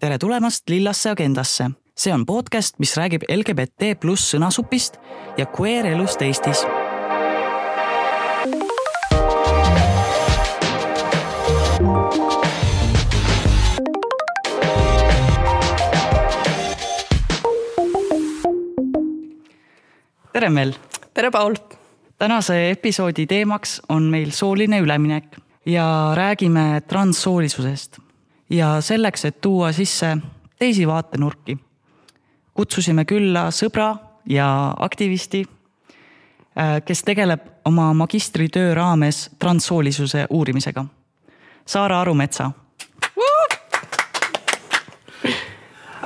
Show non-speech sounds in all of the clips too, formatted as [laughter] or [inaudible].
tere tulemast Lillasse agendasse. see on podcast, mis räägib LGBT pluss sõnasupist ja queer elust Eestis. tere, Mel. tere, Paul. tänase episoodi teemaks on meil sooline üleminek ja räägime transsoolisusest ja selleks, et tuua sisse teisi vaatenurki, kutsusime külla sõbra ja aktivisti, äh, kes tegeleb oma magistritöö raames transsoolisuse uurimisega. Saara Arumetsa.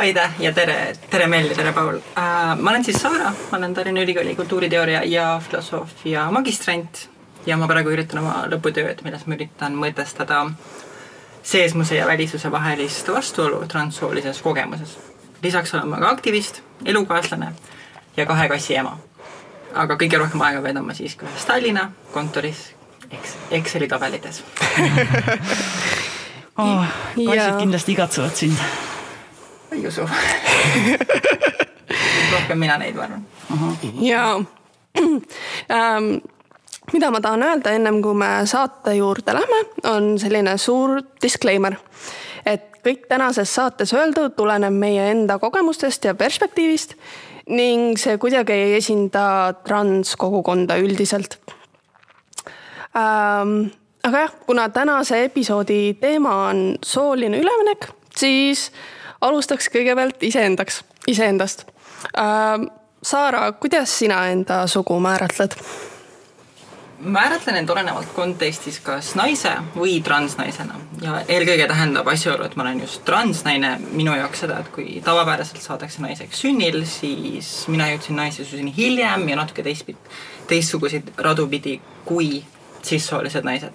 aitäh ja tere, tere Mell ja tere Paul äh,. ma olen siis Saara, ma olen Tallinna Ülikooli kultuuriteooria ja filosoofia magistrant ja ma praegu üritan oma lõputööd, milles ma üritan mõtestada seesmuse ja välisuse vahelist vastuolu transsoolises kogemuses. lisaks olen ma ka aktivist, elukaaslane ja kahe kassi ema. aga kõige rohkem aega veedan ma siiski ühes Tallinna kontoris Ex Exceli tabelites [laughs] oh, kassid ja. kindlasti igatsevad sind. ei usu [laughs] rohkem mina neid, ma arvan. jaa [clears throat] ähm, mida ma tahan öelda ennem kui me saate juurde lähme, on selline suur disclaimer. et kõik tänases saates öeldu tuleneb meie enda kogemustest ja perspektiivist ning see kuidagi ei esinda transkogukonda üldiselt ähm,. aga jah, kuna tänase episoodi teema on sooline üleminek, siis alustaks kõigepealt iseendaks, iseendast ähm,. Saara, kuidas sina enda sugu määratled? Määratlen end olenevalt kontekstis kas naise või transnaisena ja eelkõige tähendab asjaolu, et ma olen just transnaine minu jaoks seda, et kui tavapäraselt saadakse naiseks sünnil, siis mina jõudsin naissuseni hiljem ja natuke teistpidi, teistsuguseid radu pidi kui sissoolised naised.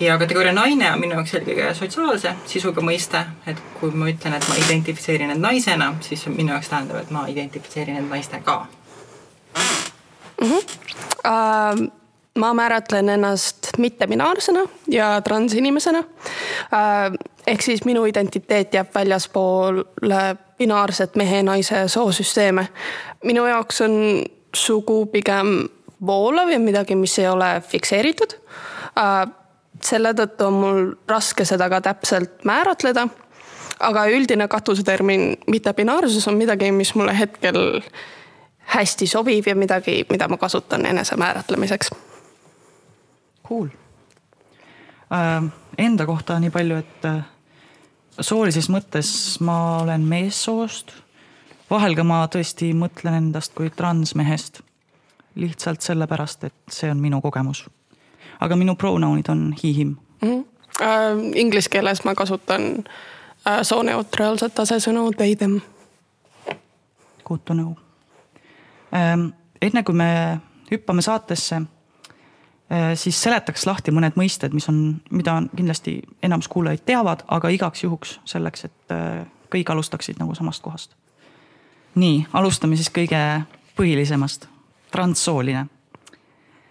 ja kategooria naine on minu jaoks eelkõige sotsiaalse sisuga mõiste, et kui ma ütlen, et ma identifitseerin end naisena, siis minu jaoks tähendab, et ma identifitseerin end naistega mm. -hmm. Uh ma määratlen ennast mittebinaarsena ja transinimesena. Äh, ehk siis minu identiteet jääb väljaspoole binaarset mehe-naise soosüsteeme. minu jaoks on sugu pigem voolav ja midagi, mis ei ole fikseeritud. Äh, selle tõttu on mul raske seda ka täpselt määratleda. aga üldine katusetermin mittebinaarsus on midagi, mis mulle hetkel hästi sobib ja midagi, mida ma kasutan enese määratlemiseks Cool äh,. Enda kohta nii palju, et äh, soolises mõttes ma olen meessoost. vahel ka ma tõesti mõtlen endast kui transmehest. lihtsalt sellepärast, et see on minu kogemus. aga minu pronounid on he, him mm. -hmm. Äh, Inglise keeles ma kasutan äh, sooneutraalset asesõnu they, them. Good to know ähm,. enne kui me hüppame saatesse siis seletaks lahti mõned mõisted, mis on, mida on kindlasti enamus kuulajaid teavad, aga igaks juhuks selleks, et äh, kõik alustaksid nagu samast kohast. nii, alustame siis kõige põhilisemast, transsooline.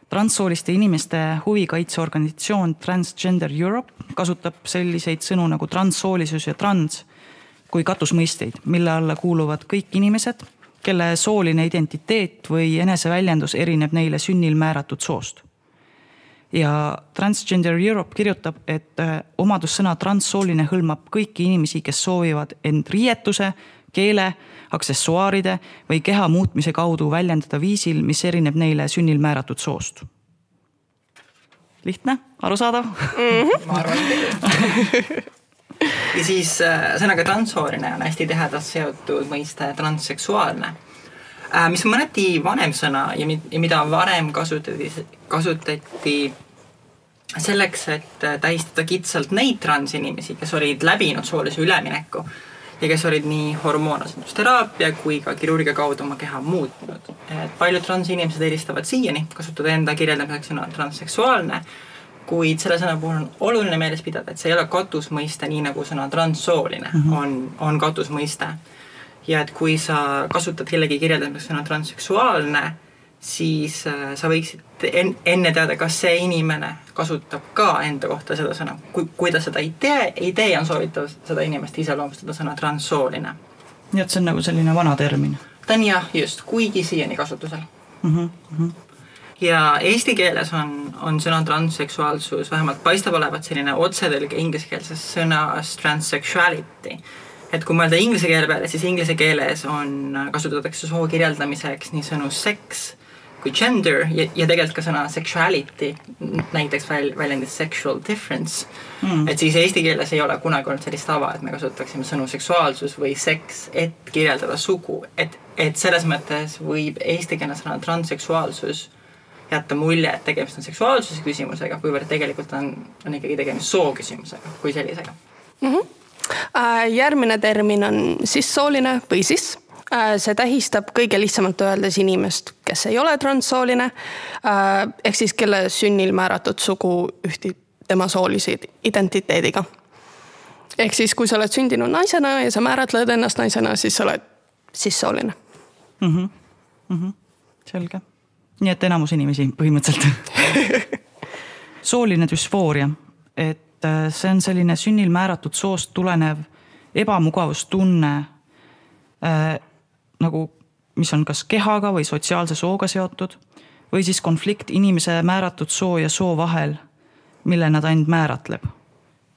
transsooliste inimeste huvikaitseorganisatsioon Transgender Europe kasutab selliseid sõnu nagu transsoolisus ja trans kui katusmõisteid, mille alla kuuluvad kõik inimesed, kelle sooline identiteet või eneseväljendus erineb neile sünnil määratud soost ja Transgender Europe kirjutab, et äh, omadussõna transsooline hõlmab kõiki inimesi, kes soovivad end riietuse, keele, aksessuaaride või keha muutmise kaudu väljendada viisil, mis erineb neile sünnil määratud soost. lihtne, arusaadav mm? -hmm. ma arvan küll [laughs] ja siis äh, sõnaga transsooline on hästi tihedalt seotud mõiste transseksuaalne mis on mõneti vanem sõna ja mida varem kasutati, kasutati selleks, et äh, tähistada kitsalt neid transinimesi, kes olid läbinud soolise ülemineku ja kes olid nii hormoonasendusteraapia kui ka kirurgia kaudu oma keha muutnud. et paljud transinimesed eelistavad siiani kasutada enda kirjeldamiseks sõna transseksuaalne, kuid selle sõna puhul on oluline meeles pidada, et see ei ole katusmõiste, nii nagu sõna transsooline mm -hmm. on, on katusmõiste ja et kui sa kasutad kellegi kirjeldamiseks sõna transseksuaalne, siis äh, sa võiksid en, enne teada, kas see inimene kasutab ka enda kohta seda sõna. kui, kui ta seda ei tee, ei tee, on soovitav seda inimest iseloomustada sõna transsooline. nii et see on nagu selline vana termin? ta on jah, just, kuigi siiani kasutusel mm. -hmm, mm -hmm ja eesti keeles on, on sõna transseksuaalsus vähemalt paistab olevat selline otsetõlge ingliskeelsest sõnast transsexuality et kui mõelda inglise keele peale, siis inglise keeles on, kasutatakse soo kirjeldamiseks nii sõnu sex kui gender ja, ja tegelikult ka sõna sexuality näiteks väl-, väljendis sexual difference. Mm.. et siis eesti keeles ei ole kunagi olnud sellist tava, et me kasutaksime sõnu seksuaalsus või seks, et kirjeldada sugu, et, et selles mõttes võib eestikeelne sõna transseksuaalsus jätta mulje, et tegemist on seksuaalsuse küsimusega, kuivõrd tegelikult on, on ikkagi tegemist soo küsimusega kui sellisega. Mm. -hmm järgmine termin on sissooline või sis. Äh, see tähistab kõige lihtsamalt öeldes inimest, kes ei ole transsooline. Äh, ehk siis kelle sünnil määratud sugu ühtib tema soolise identiteediga. ehk siis, kui sa oled sündinud naisena ja sa määratled ennast naisena, siis sa oled sissooline mm. -hmm. Mm -hmm. selge, nii et enamus inimesi põhimõtteliselt [laughs] sooline düsfooria, et et äh, see on selline sünnil määratud soost tulenev ebamugavustunne äh, nagu, mis on kas kehaga või sotsiaalse sooga seotud või siis konflikt inimese määratud soo ja soo vahel, millena ta end määratleb.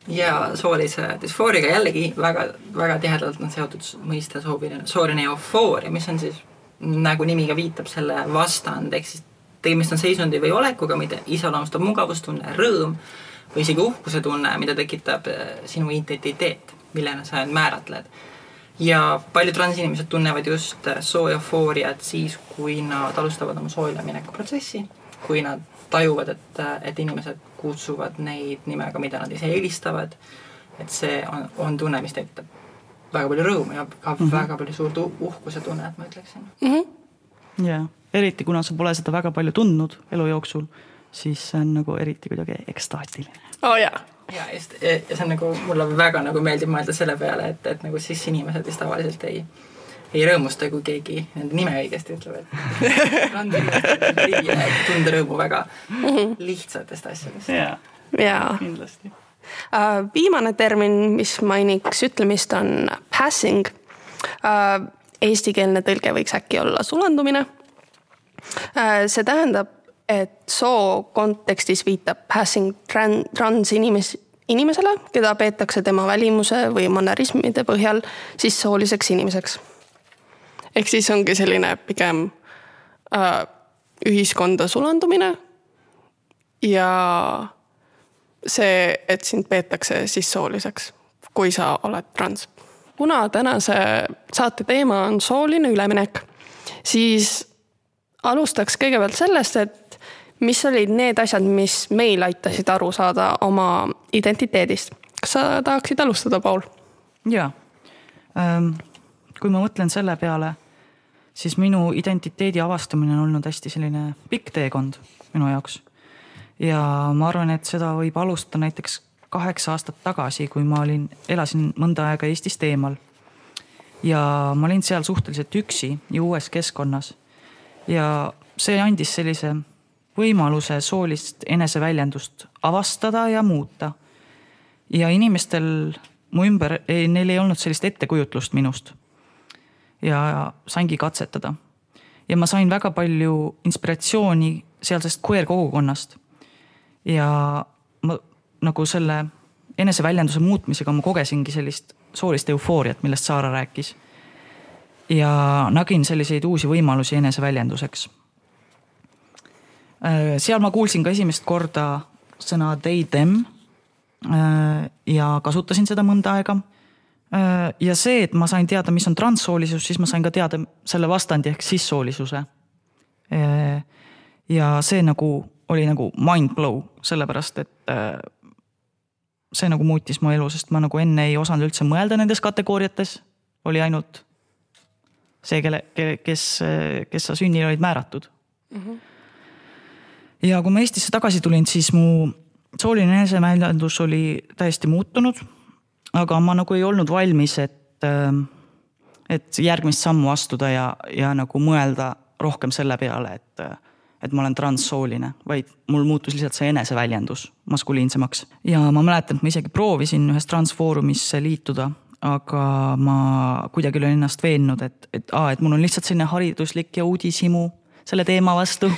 ja soolise düsfooriga jällegi väga, väga tihedalt on seotud mõiste sooline, sooline eufooria, mis on siis nagu nimi ka viitab, selle vastand, ehk siis tegemist on seisundi või olekuga, mida iseloomustab mugavustunne, rõõm või isegi uhkuse tunne, mida tekitab äh, sinu identiteet, millena sa end määratled. ja paljud transinimesed tunnevad just äh, soo eufooriat siis, kui nad alustavad oma soo ülemineku protsessi, kui nad tajuvad, et, äh, et inimesed kutsuvad neid nimega, mida nad ise eelistavad. et see on, on tunne, mis tekitab väga palju rõõmu ja ka mm -hmm. väga palju suurt uhkuse tunnet, ma ütleksin mm. -hmm. ja eriti kuna sa pole seda väga palju tundnud elu jooksul siis see on nagu eriti kuidagi ekstaatiline. oo oh, jaa. ja just, ja see on nagu, mulle väga nagu meeldib mõelda selle peale, et, et nagu siis inimesed vist tavaliselt ei, ei rõõmusta, kui keegi nende nime õigesti ütleb, et [laughs] tunda rõõmu väga lihtsatest asjadest. jaa ja. kindlasti uh,. viimane termin, mis mainiks ütlemist, on passing uh,. Eestikeelne tõlge võiks äkki olla sulandumine uh,. see tähendab et soo kontekstis viitab passing tran-, trans inimes-, inimesele, keda peetakse tema välimuse või manerismide põhjal siis sooliseks inimeseks. ehk siis ongi selline pigem äh, ühiskonda sulandumine ja see, et sind peetakse siis sooliseks, kui sa oled trans. kuna tänase saate teema on sooline üleminek, siis alustaks kõigepealt sellest, et mis olid need asjad, mis meil aitasid aru saada oma identiteedist? kas sa tahaksid alustada, Paul? jaa. Ähm, kui ma mõtlen selle peale, siis minu identiteedi avastamine on olnud hästi selline pikk teekond minu jaoks. ja ma arvan, et seda võib alustada näiteks kaheksa aastat tagasi, kui ma olin, elasin mõnda aega Eestist eemal. ja ma olin seal suhteliselt üksi ja uues keskkonnas. ja see andis sellise võimaluse soolist eneseväljendust avastada ja muuta. ja inimestel mu ümber, neil ei olnud sellist ettekujutlust minust. ja saingi katsetada. ja ma sain väga palju inspiratsiooni sealsest queer kogukonnast. ja ma nagu selle eneseväljenduse muutmisega ma kogesingi sellist soolist eufooriat, millest Saara rääkis. ja nägin selliseid uusi võimalusi eneseväljenduseks seal ma kuulsin ka esimest korda sõna they, them. Äh, ja kasutasin seda mõnda aega. Äh, ja see, et ma sain teada, mis on transsoolisus, siis ma sain ka teada selle vastandi ehk sissoolisuse. ja see nagu oli nagu mind blow, sellepärast et see nagu muutis mu elu, sest ma nagu enne ei osanud üldse mõelda nendes kategooriates. oli ainult see, kelle, kes, kes sa sünnil olid määratud mm. -hmm ja kui ma Eestisse tagasi tulin, siis mu sooline eneseväljendus oli täiesti muutunud. aga ma nagu ei olnud valmis, et, ähm, et järgmist sammu astuda ja, ja nagu mõelda rohkem selle peale, et, et ma olen transsooline, vaid mul muutus lihtsalt see eneseväljendus maskuliinsemaks. ja ma mäletan, et ma isegi proovisin ühes transfoorumisse liituda, aga ma kuidagi olen ennast veennud, et, et aa, et mul on lihtsalt selline hariduslik ja uudishimu selle teema vastu.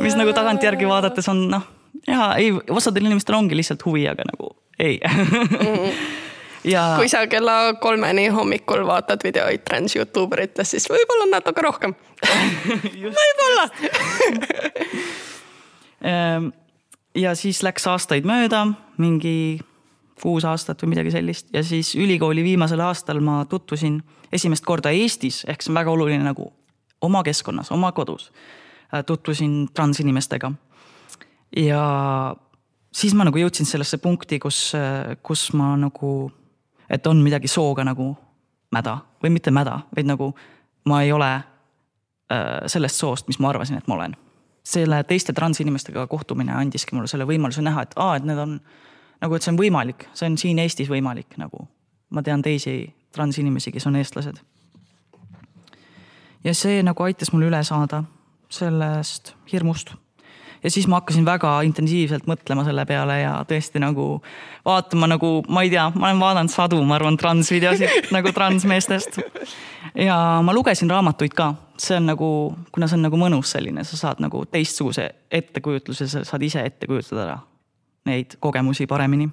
Mis nagu tagantjärgi vaadates on noh, jaa, ei, osadel inimestel ongi lihtsalt huvi, aga nagu ei. Ja. kui sa kella kolmeni hommikul vaatad videoid trans Youtube eritest, siis võib-olla natuke rohkem. Võib-olla. Ehm, ja siis läks aastaid mööda, mingi kuus aastat või midagi sellist ja siis ülikooli viimasel aastal ma tutvusin esimest korda Eestis, ehk see on väga oluline nagu oma keskkonnas, oma kodus. Äh, tutvusin transinimestega. ja siis ma nagu jõudsin sellesse punkti, kus, äh, kus ma nagu et on midagi sooga nagu mäda või mitte mäda, vaid nagu ma ei ole äh, sellest soost, mis ma arvasin, et ma olen. selle teiste transinimestega kohtumine andiski mulle selle võimaluse näha, et aa, et need on nagu, et see on võimalik, see on siin Eestis võimalik nagu. ma tean teisi transinimesi, kes on eestlased. Ja see nagu aitas mul üle saada sellest hirmust. Ja siis ma hakkasin väga intensiivselt mõtlema selle peale ja tõesti nagu vaatama nagu, ma ei tea, ma olen vaadanud sadu, ma arvan, transvideosid [laughs] nagu transmeestest. ja ma lugesin raamatuid ka, see on nagu, kuna see on nagu mõnus selline, sa saad nagu teistsuguse ettekujutluse, sa saad ise ette kujutada neid kogemusi paremini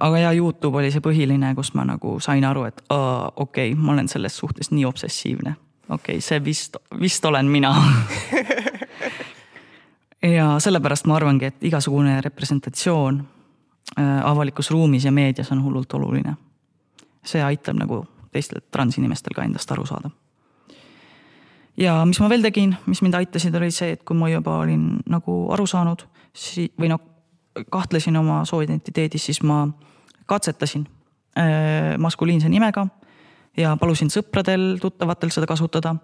aga ja Youtube oli see põhiline, kus ma nagu sain aru, et okei okay,, ma olen selles suhtes nii obsessiivne. okei okay,, see vist, vist olen mina [laughs] ja sellepärast ma arvangi, et igasugune representatsioon äh, avalikus ruumis ja meedias on hullult oluline. see aitab nagu teistel transinimestel ka endast aru saada. ja mis ma veel tegin, mis mind aitasid, oli see, et kui ma juba olin nagu aru saanud, või noh, kahtlesin oma sooidentiteedis, siis ma katsetasin äh, maskuliinse nimega ja palusin sõpradel, tuttavatel seda kasutada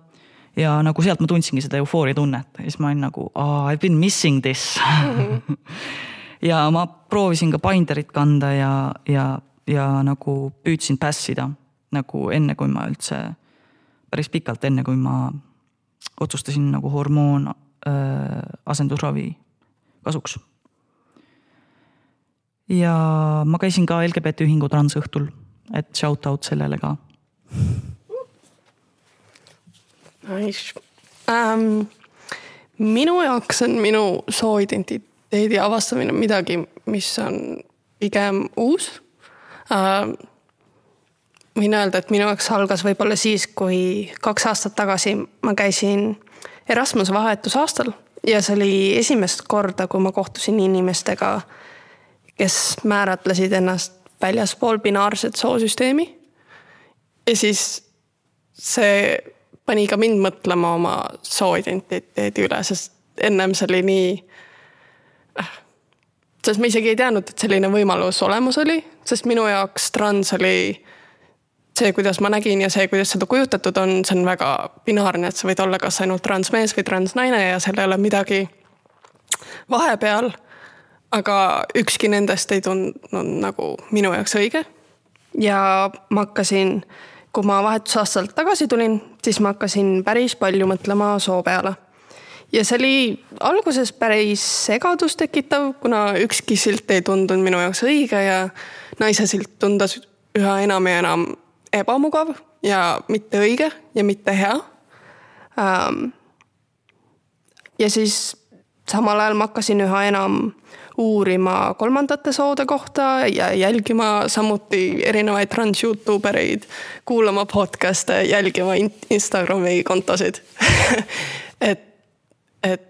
ja nagu sealt ma tundsingi seda eufooria tunnet ja siis ma olin nagu I have been missing this mm. [laughs] -hmm. ja ma proovisin ka binderit kanda ja, ja, ja nagu püüdsin passida nagu enne, kui ma üldse, päris pikalt enne, kui ma otsustasin nagu hormoon äh, asendusravi kasuks. Ja ma käisin ka LGBT ühingu transõhtul, et shout out sellele ka Nice um,. minu jaoks on minu sooidentiteedi avastamine midagi, mis on pigem uus uh,. võin öelda, et minu jaoks algas võib-olla siis, kui kaks aastat tagasi ma käisin Erasmuse vahetusaastal ja see oli esimest korda, kui ma kohtusin inimestega, kes määratlesid ennast väljaspool binaarset soosüsteemi. ja siis see pani ka mind mõtlema oma sooidentiteedi üle, sest ennem see oli nii. Äh, sest ma isegi ei teadnud, et selline võimalus olemas oli, sest minu jaoks trans oli see, kuidas ma nägin ja see, kuidas seda kujutatud on, see on väga binaarne, et sa võid olla kas ainult transmees või transnaine ja seal ei ole midagi vahepeal. Aga ükski nendest ei tundunud nagu minu jaoks õige. ja ma hakkasin kui ma vahetusaastalt tagasi tulin, siis ma hakkasin päris palju mõtlema soo peale. ja see oli alguses päris segadust tekitav, kuna ükski silt ei tundunud minu jaoks õige ja naise silt tundus üha enam ja enam ebamugav ja mitte õige ja mitte hea. ja siis samal ajal ma hakkasin üha enam uurima kolmandate soode kohta ja jälgima samuti erinevaid trans Youtube ereid, kuulama podcast'e, jälgima Instagrami kontosid [laughs] et, et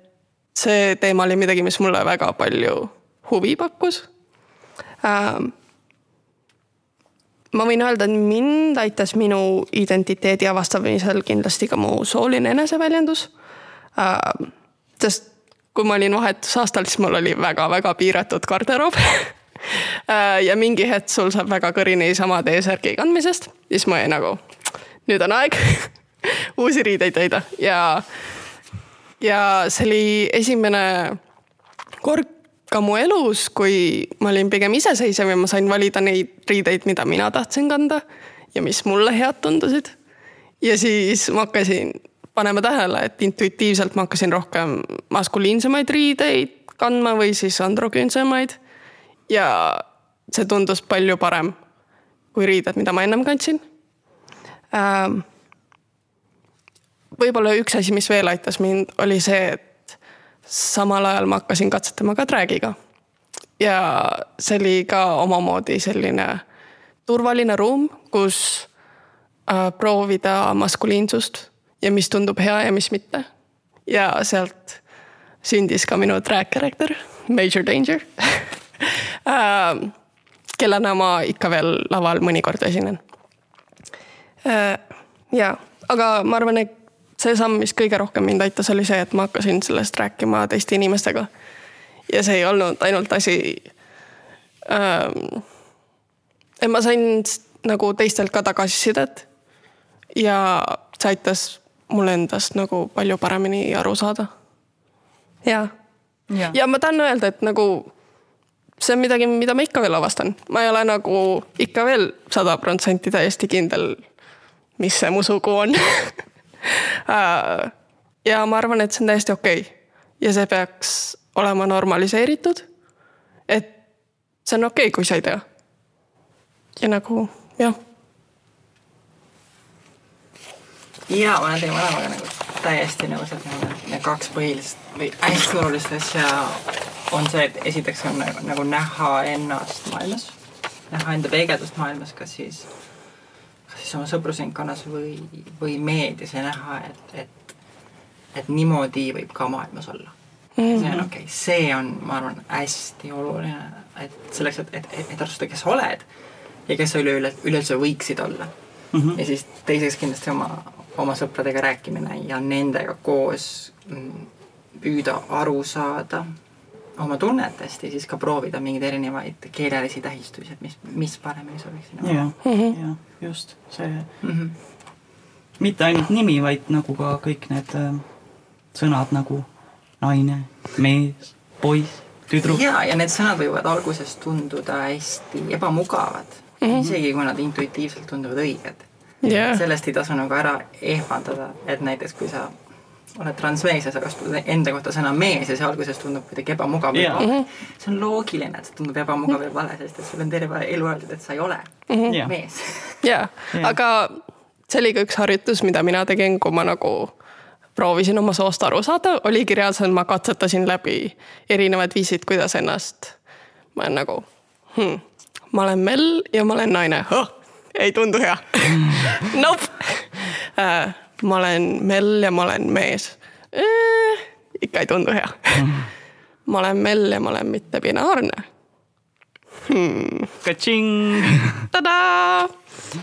see teema oli midagi, mis mulle väga palju huvi pakkus ähm, ma võin öelda, et mind aitas minu identiteedi avastamisel kindlasti ka mu sooline eneseväljendus äh,. sest kui ma olin vahetusaastal, siis mul oli väga-väga piiratud garderoob [laughs] äh, ja mingi hetk sul saab väga kõrini sama T-särgi kandmisest, siis ma olin nagu, nüüd on aeg [laughs] uusi riideid leida ja, ja see oli esimene kord ka mu elus, kui ma olin pigem iseseisev ja ma sain valida neid riideid, mida mina tahtsin kanda ja mis mulle head tundusid. ja siis ma hakkasin panema tähele, et intuitiivselt ma hakkasin rohkem maskuliinsemaid riideid kandma või siis androküünsemaid. ja see tundus palju parem kui riided, mida ma ennem kandsin ähm, võib-olla üks asi, mis veel aitas mind, oli see, et samal ajal ma hakkasin katsetama ka drag'iga. ja see oli ka omamoodi selline turvaline ruum, kus äh, proovida maskuliinsust ja mis tundub hea ja mis mitte. ja sealt sündis ka minu drag character, Major Danger [laughs] äh, kellena ma ikka veel laval mõnikord esinen äh,. ja, aga ma arvan, et see samm, mis kõige rohkem mind aitas, oli see, et ma hakkasin sellest rääkima teiste inimestega. ja see ei olnud ainult asi ähm,. et ma sain nagu teistelt ka tagasisidet. ja see aitas mul endast nagu palju paremini aru saada. ja, ja., ja ma tahan öelda, et nagu see on midagi, mida ma ikka veel avastan, ma ei ole nagu ikka veel sada protsenti täiesti kindel, mis see mu sugu on [laughs] Äh, ja ma arvan, et see on täiesti okei okay. ja see peaks olema normaliseeritud. et see on okei okay,, kui sa ei tea. ja nagu jah. Ja ma olen teie mõlemaga nagu täiesti nõus, et need kaks põhilist või hästi olulist asja on see, et esiteks on nagu, nagu näha ennast maailmas, näha enda peegeldust maailmas, kas siis siis oma sõprusringkonnas või, või meedias ja näha, et, et, et niimoodi võib ka maailmas olla mm. -hmm. see on okei okay., see on, ma arvan, hästi oluline, et selleks, et, et, et, et aru saada, kes sa oled ja kes sa üleüle, üleüldse võiksid olla mm. -hmm. ja siis teiseks kindlasti oma, oma sõpradega rääkimine ja nendega koos mm, püüda aru saada oma tunnetest ja siis ka proovida mingeid erinevaid keelelisi tähistusi, et mis, mis paremini sobiks sinu jaoks. jah, mhm. jah, just see mm. -hmm. mitte ainult nimi, vaid nagu ka kõik need äh, sõnad nagu naine, mees, poiss, tüdruk. ja, ja need sõnad võivad alguses tunduda hästi ebamugavad mm, -hmm. isegi kui nad intuitiivselt tunduvad õiged yeah.. sellest ei tasu nagu ära ehmatada, et näiteks kui sa oled transmees ja sa kasutad enda kohta sõna mees ja see alguses tundub kuidagi ebamugav yeah.. Mm -hmm. see on loogiline, et see tundub ebamugav ja vale, sest et sul on terve elu öeldud, et sa ei ole mm -hmm. mees. jaa, aga see oli ka üks harjutus, mida mina tegin, kui ma nagu proovisin oma soost aru saada, oligi reaalselt, ma katsetasin läbi erinevad viisid, kuidas ennast, ma olen nagu hmm,, ma olen Mel ja ma olen naine. Oh,, ei tundu hea Nope uh, ma olen Mell ja ma olen mees eh,. ikka ei tundu hea ma olen Mell ja ma olen mittebinaarne hmm.. Ka-tšing. tadaa!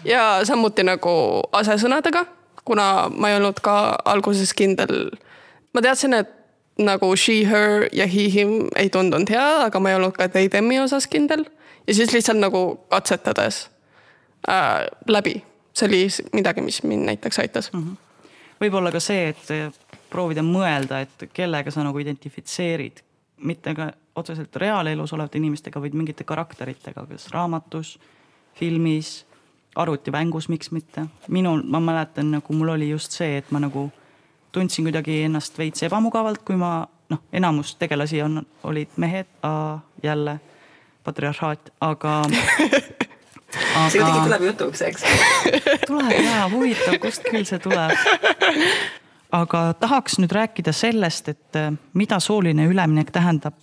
ja samuti nagu asesõnadega, kuna ma ei olnud ka alguses kindel. ma teadsin, et nagu she, her ja he, him ei tundunud hea, aga ma ei olnud ka they, them'i osas kindel. ja siis lihtsalt nagu katsetades äh, läbi, see oli midagi, mis mind näiteks aitas mm. -hmm võib-olla ka see, et proovida mõelda, et kellega sa nagu identifitseerid, mitte ka otseselt reaalelus olevate inimestega, vaid mingite karakteritega, kas raamatus, filmis, arvutimängus, miks mitte. minul, ma mäletan, nagu mul oli just see, et ma nagu tundsin kuidagi ennast veits ebamugavalt, kui ma noh, enamus tegelasi on, olid mehed, jälle patriarhaat, aga [laughs] aga.... see kuidagi tuleb jutuks, eks [laughs] tuleb jaa, huvitav, kust küll see tuleb. aga tahaks nüüd rääkida sellest, et äh, mida sooline üleminek tähendab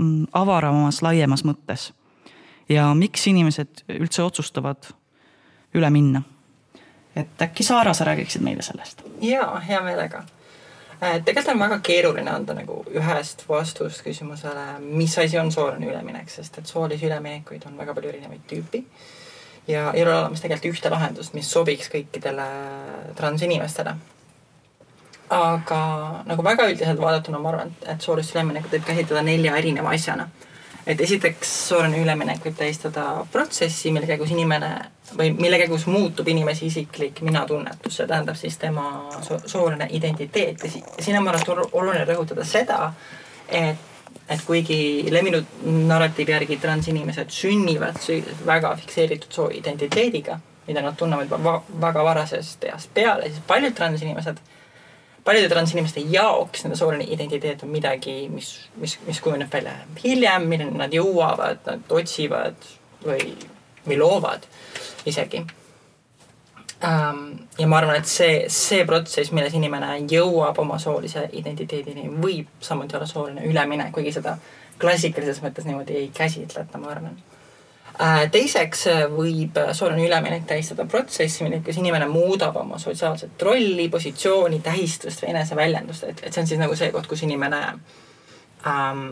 mm, avaramas, laiemas mõttes. ja miks inimesed üldse otsustavad üle minna. et äkki Saara, sa räägiksid meile sellest? jaa, hea meelega äh, tegelikult on väga keeruline anda nagu ühest vastust küsimusele, mis asi on sooline üleminek, sest et soolisi üleminekuid on väga palju erinevaid tüüpi ja ei ole olemas tegelikult ühte lahendust, mis sobiks kõikidele transinimestele. aga nagu väga üldiselt vaadatuna ma arvan, et soolist üleminekut võib käsitleda nelja erineva asjana. et esiteks sooline üleminek võib tähistada protsessi, mille käigus inimene või mille käigus muutub inimese isiklik minatunnetus, see tähendab siis tema sooline identiteet ja siin on minu arust oluline rõhutada seda, et et kuigi levinud narratiivi järgi transinimesed sünnivad väga fikseeritud sooidentiteediga, mida nad tunnevad juba väga varasest east peale, siis paljud transinimesed paljude transinimeste jaoks nende sooline identiteet on midagi, mis, mis, mis kujuneb välja hiljem, milleni nad jõuavad, nad otsivad või, või loovad isegi ja ma arvan, et see, see protsess, milles inimene jõuab oma soolise identiteedini, võib samuti olla sooline üleminek, kuigi seda klassikalises mõttes niimoodi ei käsitleta, ma arvan. Äh, teiseks äh, võib äh, sooline üleminek tähistada protsessi, milles inimene muudab oma sotsiaalset rolli, positsiooni, tähistust või eneseväljendust, et, et see on siis nagu see koht, kus inimene ähm,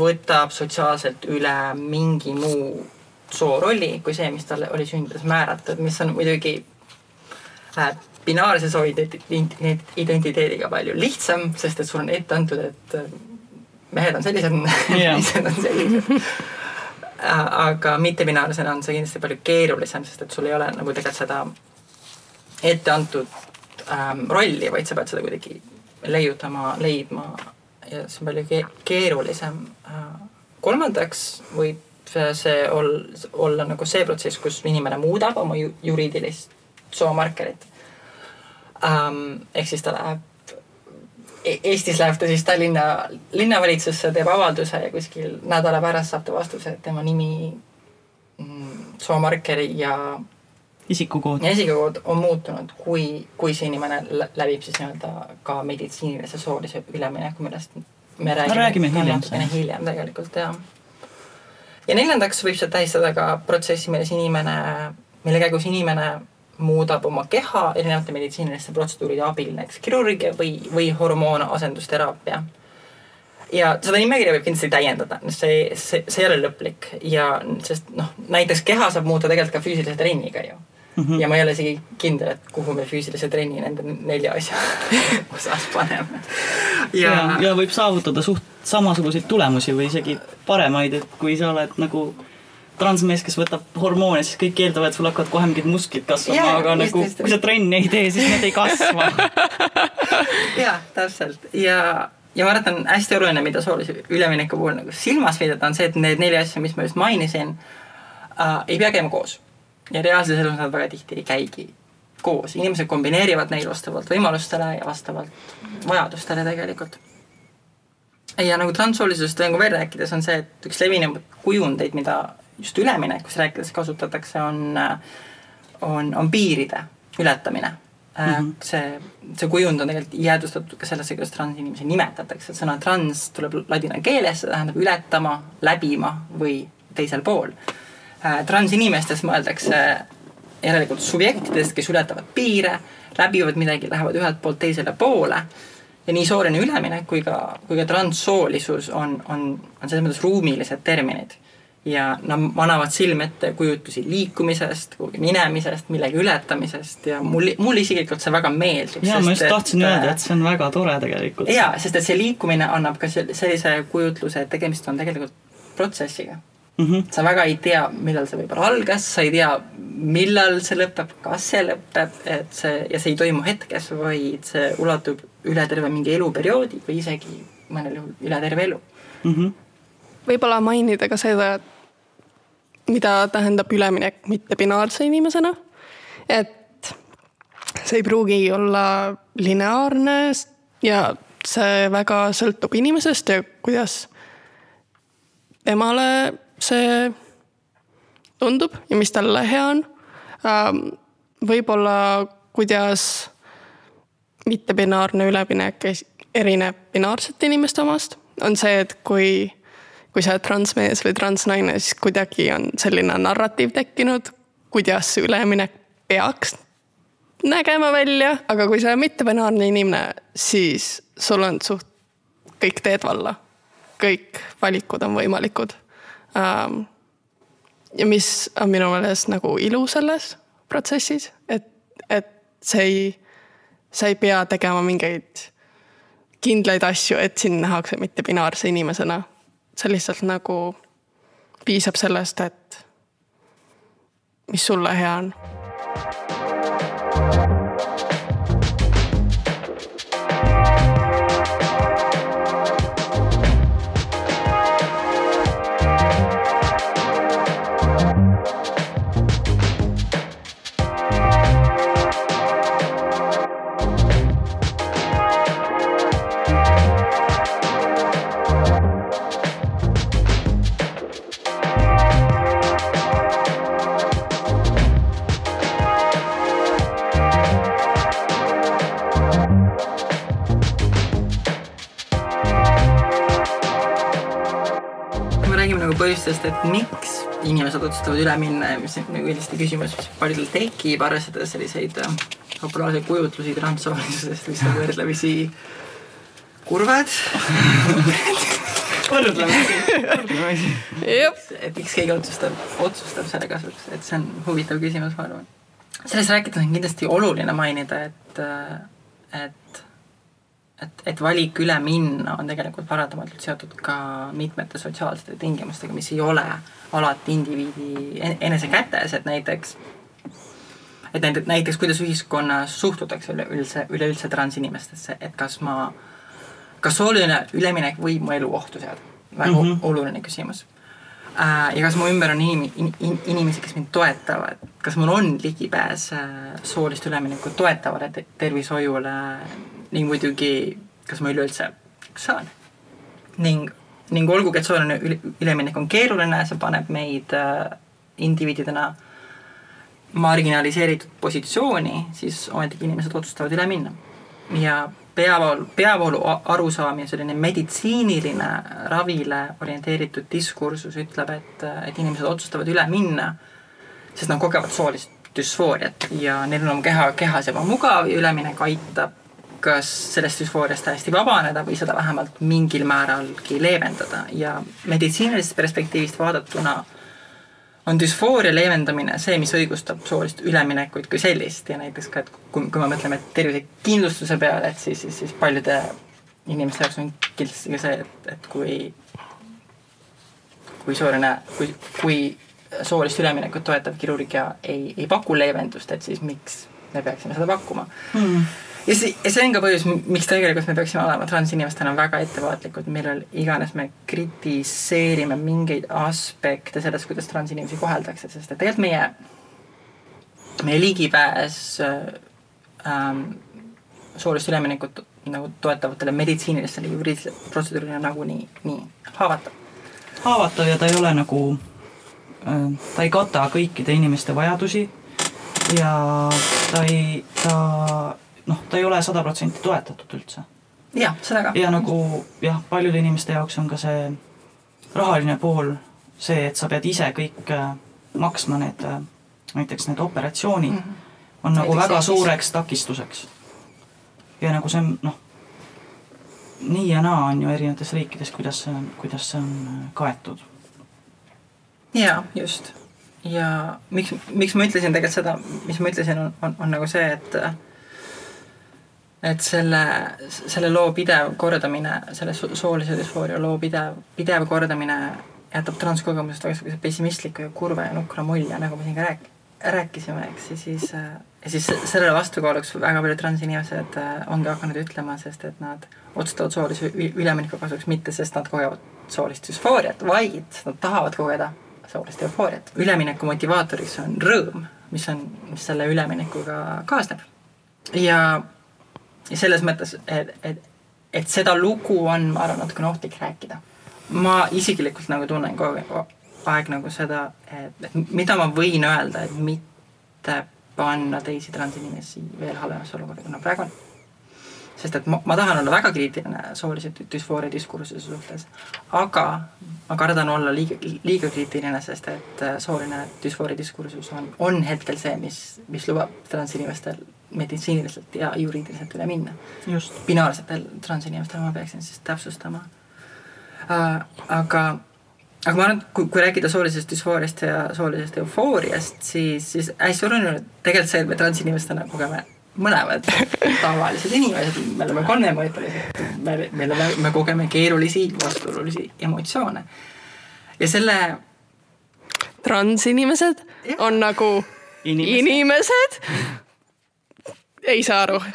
võtab sotsiaalselt üle mingi muu soorolli kui see, mis talle oli sündides määratud, mis on muidugi äh, binaarse soo identiteediga palju lihtsam, sest et sul on ette antud, et mehed on sellised [laughs] yeah., naised on sellised Äh, aga mittebinaarsena on see kindlasti palju keerulisem, sest et sul ei ole nagu tegelikult seda ette antud ähm, rolli, vaid sa pead seda kuidagi leiutama, leidma ja see on palju ke keerulisem äh,. kolmandaks võib see ol-, olla nagu see protsess, kus inimene muudab oma ju juriidilist soomarkerit ähm,. ehk siis ta läheb E-, Eestis läheb ta siis Tallinna linnavalitsusse, teeb avalduse ja kuskil nädala pärast saab ta vastuse, et tema nimi, mm, soomarkeri ja isikukood. ja isikukood on muutunud, kui, kui see inimene läbib siis nii-öelda ka meditsiinilise soolise ülemineku, millest me räägime, räägime hiljem, natukene hiljem tegelikult jah. ja neljandaks võib see tähistada ka protsessi, milles inimene, mille käigus inimene muudab oma keha erinevate meditsiiniliste protseduuride abil, näiteks kirurgia või, või hormoonasendusteraapia. ja seda nimekirja võib kindlasti täiendada, see, see, see ei ole lõplik ja sest noh, näiteks keha saab muuta tegelikult ka füüsilise trenniga ju mm. -hmm. ja ma ei ole isegi kindel, et kuhu me füüsilise trenni nende nelja asja [laughs] osas paneme. ja, ja, ja võib saavutada suht samasuguseid tulemusi või isegi paremaid, et kui sa oled nagu transmees, kes võtab hormoone, siis kõik eeldavad, et sul hakkavad kohe mingid musklid kasvama yeah,, aga just, nagu just, kui sa trenni ei tee, siis need ei kasva. [laughs] Jaa, täpselt. Ja, ja ma arvan, et on hästi oluline, mida soolise ülemineku puhul nagu silmas pidada, on see, et need neli asja, mis ma just mainisin äh,, ei pea käima koos. ja reaalses elus nad väga tihti ei käigi koos, inimesed kombineerivad neid vastavalt võimalustele ja vastavalt vajadustele tegelikult. Ja nagu transsoolisust nagu veel rääkides, on see, et üks levinumaid kujundeid, mida just üleminekust rääkides kasutatakse, on, on, on piiride ületamine mm. -hmm. see, see kujund on tegelikult jäädvustatud ka sellesse, kuidas transinimesi nimetatakse, et sõna trans tuleb ladina keelest, see tähendab ületama, läbima või teisel pool. Äh, transinimestest mõeldakse järelikult subjektidest, kes ületavad piire, läbivad midagi, lähevad ühelt poolt teisele poole ja nii sooline üleminek kui ka, kui ka transsoolisus on, on, on selles mõttes ruumilised terminid ja nad manavad silme ette kujutlusi liikumisest, kuhugi minemisest, millegi ületamisest ja mul, mulle isiklikult see väga meeldib. jaa, ma just et, tahtsin öelda, et see on väga tore tegelikult. jaa, sest et see liikumine annab ka sellise kujutluse, et tegemist on tegelikult protsessiga mm. -hmm. sa väga ei tea, millal see võib-olla algas, sa ei tea, millal see lõpeb, kas see lõpeb, et see ja see ei toimu hetkes, vaid see ulatub üle terve mingi eluperioodi või isegi mõnel juhul üle terve elu mm. -hmm. võib-olla mainida ka seda, et mida tähendab üleminek mittebinaarse inimesena. et see ei pruugi olla lineaarne ja see väga sõltub inimesest ja kuidas temale see tundub ja mis talle hea on. Ähm, võib-olla, kuidas mittebinaarne üleminek erineb binaarsete inimeste omast, on see, et kui kui sa oled transmees või transnaine, siis kuidagi on selline narratiiv tekkinud, kuidas see üleminek peaks nägema välja, aga kui sa oled mittebinaarne inimene, siis sul on suht kõik teed valla. kõik valikud on võimalikud. Ähm, ja mis on minu meelest nagu ilu selles protsessis, et, et see ei, sa ei pea tegema mingeid kindlaid asju, et sind nähakse mittebinaarse inimesena see lihtsalt nagu piisab sellest, et mis sulle hea on sest et miks inimesed otsustavad üle minna ja mis on nagu kindlasti küsimus, mis paljudel tekib, arvestades selliseid äh, populaarseid kujutlusi transsoolisusest, mis on võrdlemisi kurvad võrdlemisi, võrdlemisi. et miks keegi otsustab, otsustab selle kasuks, et see on huvitav küsimus, ma arvan. sellest rääkides on kindlasti oluline mainida, et, et, et, et valik üle minna on tegelikult paratamatult seotud ka mitmete sotsiaalsete tingimustega, mis ei ole alati indiviidi enese kätes, et näiteks et näiteks, näiteks kuidas ühiskonnas suhtutakse üleüldse, üleüldse transinimestesse, et kas ma kas sooline üleminek võib mu elu ohtu seada? väga mm -hmm. oluline küsimus äh,. ja kas mu ümber on inim-, in, in, inimesi, kes mind toetavad, kas mul on ligipääs äh, soolist üleminekut toetavale te tervishoiule ning muidugi, kas ma üleüldse saan. ning, ning olgugi, et sooline üleminek on keeruline, see paneb meid äh, indiviididena marginaliseeritud positsiooni, siis ometigi inimesed otsustavad üle minna. ja peavoolu, peavoolu arusaam ja selline meditsiiniline ravile orienteeritud diskursus ütleb, et, et inimesed otsustavad üle minna, sest nad kogevad soolist düsfooriat ja neil on oma keha, kehas ebamugav ja üleminek aitab kas sellest düsfooriast täiesti vabaneda või seda vähemalt mingil määralgi leevendada. Ja meditsiinilisest perspektiivist vaadatuna on düsfooria leevendamine see, mis õigustab soolist üleminekuid kui sellist. Ja näiteks ka, et kui, kui me mõtleme tervisekindlustuse peale, et siis, siis, siis paljude inimeste jaoks on kindlasti ka see, et, et kui, kui sooline, kui, kui soolist üleminekut toetav kirurgia ei, ei paku leevendust, et siis miks me peaksime seda pakkuma. Mm ja see, see on ka põhjus, miks tegelikult me peaksime olema transinimestena väga ettevaatlikud, millal iganes me kritiseerime mingeid aspekte sellest, kuidas transinimesi koheldakse, sest et tegelikult meie, meie ligipääs ähm, soolist üleminekut nagu toetavatele meditsiinilistele juriidilistele protseduurile nagunii nii haavatav. haavatav ja ta ei ole nagu äh,, ta ei kata kõikide inimeste vajadusi ja ta ei, ta noh, ta ei ole sada protsenti toetatud üldse. jah, seda ka. ja nagu jah, paljude inimeste jaoks on ka see rahaline pool see, et sa pead ise kõik äh, maksma need äh, näiteks need operatsioonid mm, -hmm. on nagu näiteks väga suureks takistuseks. ja nagu see on noh, nii ja naa on ju erinevates riikides, kuidas see on, kuidas see on äh, kaetud. jaa, just. ja miks, miks ma ütlesin tegelikult seda, mis ma ütlesin, on, on, on nagu see, et et selle, selle loo pidev kordamine, selle soolise düsfooria loo pidev, pidev kordamine jätab transkogemusest väga pessimistliku ja kurva ja nukra mulje, nagu me siin ka rääk-, rääkisime, eks, ja siis, ja siis sellele vastukaaluks väga paljud transinimesed äh, ongi hakanud ütlema, sest et nad otsustavad soolise ülemineku kasuks mitte, sest nad kogevad soolist düsfooriat, vaid nad tahavad kogeda soolist eufooriat. ülemineku motivaatoriks on rõõm, mis on, mis selle üleminekuga kaasneb. ja ja selles mõttes, et, et, et seda lugu on, ma arvan, natukene ohtlik rääkida. ma isiklikult nagu tunnen kogu aeg nagu seda, et, mida ma võin öelda, et mitte panna teisi transinimesi veel halvemasse olukorda, kui nad praegu on. sest et ma, ma tahan olla väga kriitiline soolise düsfooria diskursuse suhtes, aga ma kardan olla liiga, liiga kriitiline, sest et sooline düsfooria diskursus on, on hetkel see, mis, mis lubab transinimestel meditsiiniliselt ja juriidiliselt üle minna. binaarsetel transinimestel ma peaksin siis täpsustama äh,. aga, aga ma arvan, et kui, kui rääkida soolisest düsfooriast ja soolisest eufooriast, siis, siis hästi oluline on tegelikult see, et me transinimestena kogeme mõlemad [laughs] tavalised inimesed, me oleme kolmemõõtmelised, me, me oleme, me kogeme keerulisi, vastuolulisi emotsioone. ja selle. transinimesed on nagu inimesed, inimesed [laughs] ei saa aru [laughs]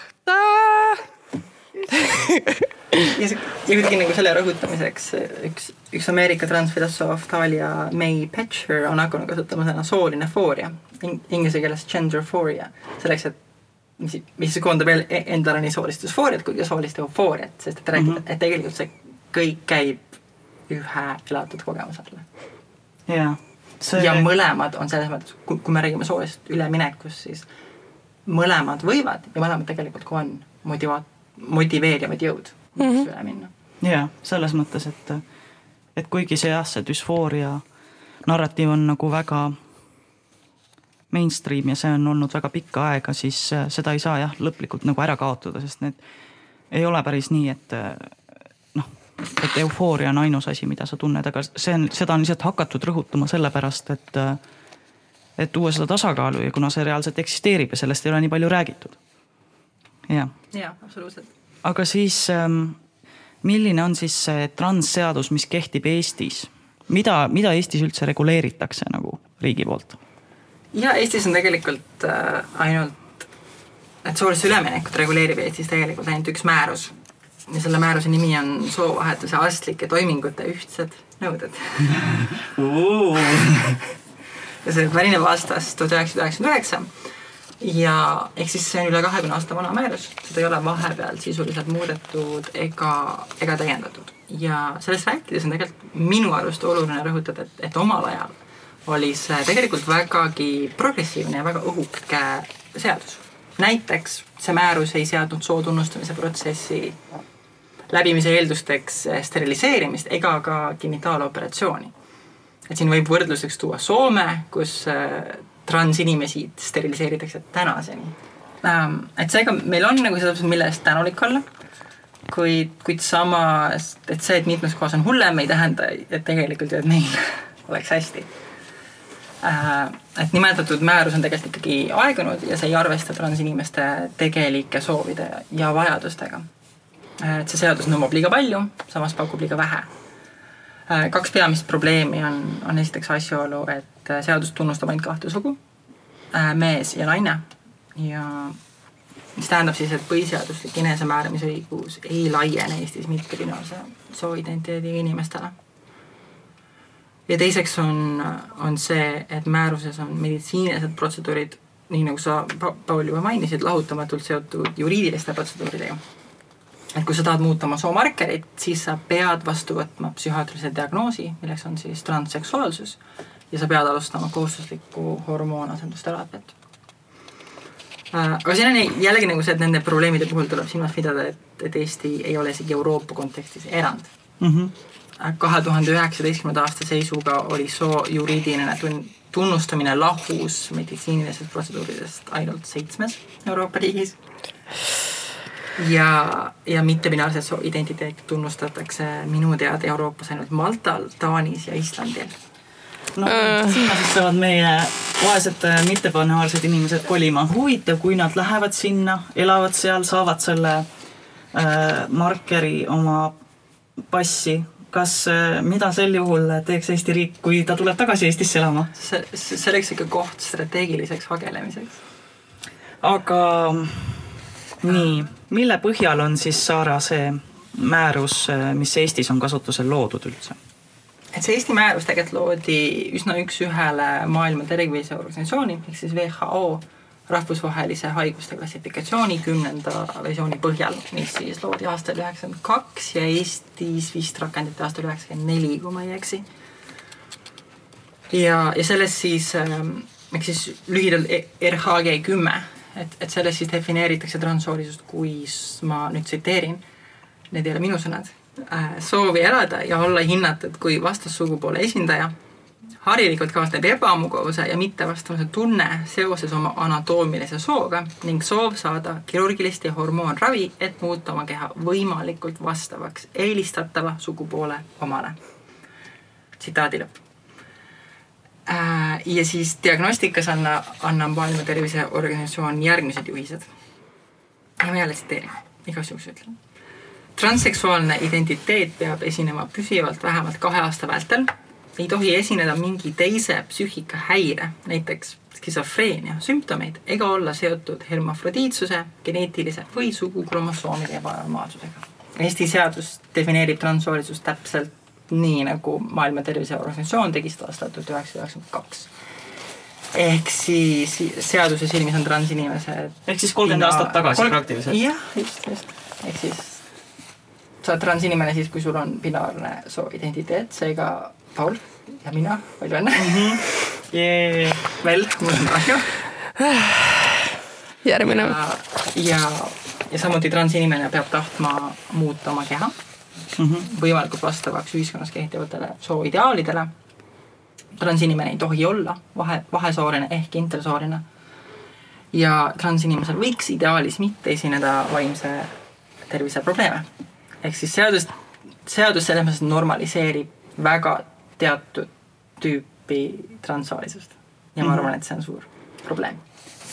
ja, ja kuidagi nagu selle rõhutamiseks üks, üks Ameerika transfilosoof Talia May Petcher on hakanud kasutama sõna sooline fooria In,, inglise keeles genderphoria, selleks, et mis, mis koondab e-, endale nii soolist düsfooriat kui ka soolist eufooriat, sest et räägib mm, -hmm. et tegelikult see kõik käib ühe elatud kogemuse alla. jaa. ja mõlemad on selles mõttes, kui, kui me räägime soolisest üleminekust, siis mõlemad võivad ja mõlemad tegelikult ka on motivaat-, motiveerivad jõud mm -hmm. üle minna. jaa, selles mõttes, et, et kuigi see jah, see düsfooria narratiiv on nagu väga mainstream ja see on olnud väga pikka aega, siis äh, seda ei saa jah, lõplikult nagu ära kaotada, sest need ei ole päris nii, et äh, noh, et eufooria on ainus asi, mida sa tunned, aga see on, seda on lihtsalt hakatud rõhutama sellepärast, et äh, et tuua seda tasakaalu ja kuna see reaalselt eksisteerib ja sellest ei ole nii palju räägitud. jah. jaa, absoluutselt. aga siis ähm, milline on siis see transseadus, mis kehtib Eestis? mida, mida Eestis üldse reguleeritakse nagu riigi poolt? ja Eestis on tegelikult äh, ainult, et soolist üleminekut reguleerib Eestis tegelikult ainult üks määrus. ja selle määruse nimi on soovahetuse arstlike toimingute ühtsed nõuded [laughs] ja see pärineb aastast tuhat üheksasada üheksakümmend üheksa. ja ehk siis see on üle kahekümne aasta vana määrus, seda ei ole vahepeal sisuliselt muudetud ega, ega täiendatud. ja sellest rääkides on tegelikult minu arust oluline rõhutada, et, et omal ajal oli see tegelikult vägagi progressiivne ja väga õhuke seadus. näiteks see määrus ei seadnud soo tunnustamise protsessi läbimise eeldusteks steriliseerimist ega ka genitaaloperatsiooni. Et siin võib võrdluseks tuua Soome, kus äh, transinimesi steriliseeritakse tänaseni. Ähm, et seega meil on nagu selles mõttes, mille eest tänulik olla, kuid, kuid samas, et see, et mitmes kohas on hullem, ei tähenda, et tegelikult ju, et meil [laughs] oleks hästi Äh, et nimetatud määrus on tegelikult ikkagi aegunud ja see ei arvesta transinimeste tegelike soovide ja vajadustega. Äh, et see seadus nõuab liiga palju, samas pakub liiga vähe. Äh, kaks peamist probleemi on, on esiteks asjaolu, et seadus tunnustab ainult kahte sugu, mees ja naine ja mis tähendab siis, et põhiseaduslik enesemääramisõigus ei laiene Eestis mittebinaarse sooidentiteediga inimestele ja teiseks on, on see, et määruses on meditsiinilised protseduurid, nii nagu sa, Paul, juba mainisid, lahutamatult seotud juriidiliste protseduuridega. Et kui sa tahad muuta oma soomarkerit, siis sa pead vastu võtma psühhiaatrilise diagnoosi, milleks on siis transseksuaalsus ja sa pead alustama kohustuslikku hormoonasendusterapiat äh, aga siin on jällegi nagu see, et nende probleemide puhul tuleb silmas pidada, et, et Eesti ei ole isegi Euroopa kontekstis erand mm. -hmm kahe tuhande üheksateistkümnenda aasta seisuga oli soo juriidiline tun-, tunnustamine lahus meditsiinilisest protseduuridest ainult seitsmes Euroopa riigis. Ja, ja mittebinaarset identiteeti tunnustatakse minu teada Euroopas ainult Maltal, Taanis ja Islandil no äh. sinna siis peavad meie vaesed äh, mittebanaarsed inimesed kolima. huvitav, kui nad lähevad sinna, elavad seal, saavad selle äh, markeri oma passi kas, äh, mida sel juhul teeks Eesti riik, kui ta tuleb tagasi Eestisse elama? see, see oleks ikka koht strateegiliseks vagelemiseks. aga nii, mille põhjal on siis Saara see määrus, äh, mis Eestis on kasutusel loodud üldse? et see Eesti määrus tegelikult loodi üsna üks-ühele Maailma Terviseorganisatsiooni ehk siis WHO rahvusvahelise haiguste klassifikatsiooni kümnenda versiooni põhjal, mis siis loodi aastal üheksakümmend kaks ja Eestis vist rakendati aastal üheksakümmend neli, kui ma ei eksi. ja, ja selles siis ähm,, ehk siis lühidalt RHG kümme, et, et selles siis defineeritakse transsoolisust, kui ma nüüd tsiteerin, need ei ole minu sõnad äh,, soovi elada ja olla hinnatud kui vastassugupoole esindaja harilikult kaasneb ebamugavuse ja mittevastavuse tunne seoses oma anatoomilise sooga ning soov saada kirurgilist ja hormoonravi, et muuta oma keha võimalikult vastavaks eelistatava sugupoole omale. tsitaadi lõpp. Äh, ja siis diagnostikas anna, annab Maailma Terviseorganisatsioon järgmised juhised. ma jälle tsiteerin, igaks juhuks ütlen transseksuaalne identiteet peab esinema püsivalt vähemalt kahe aasta vältel ei tohi esineda mingi teise psüühikahäire, näiteks skisofreenia sümptomeid ega olla seotud hermafrodiitsuse, geneetilise või sugukromosoomide ebanormaalsusega. Eesti seadus defineerib transsoolisust täpselt nii, nagu Maailma Terviseorganisatsioon tegi seda aastal tuhat üheksasada üheksakümmend kaks. ehk siis seaduse silmis on transinimesed. ehk siis kolmkümmend aastat tagasi kolm... praktiliselt. jah, just, just, ehk siis sa oled transinimene siis, kui sul on binaarne sooidentiteet, seega Paul ja mina, palju õnne mm. -hmm. Yeah. veel, mul on kahju. järgmine. ja, ja, ja samuti transinimene peab tahtma muuta oma keha mm -hmm. võimalikult vastavaks ühiskonnas kehtivatele sooideaalidele. transinimene ei tohi olla vahe, vahesooline ehk intersooline. ja transinimesel võiks ideaalis mitte esineda vaimse tervise probleeme. ehk siis seadus, seadus selles mõttes normaliseerib väga teatud tüüpi transsoolisust. ja ma Mhm. arvan, et see on suur probleem.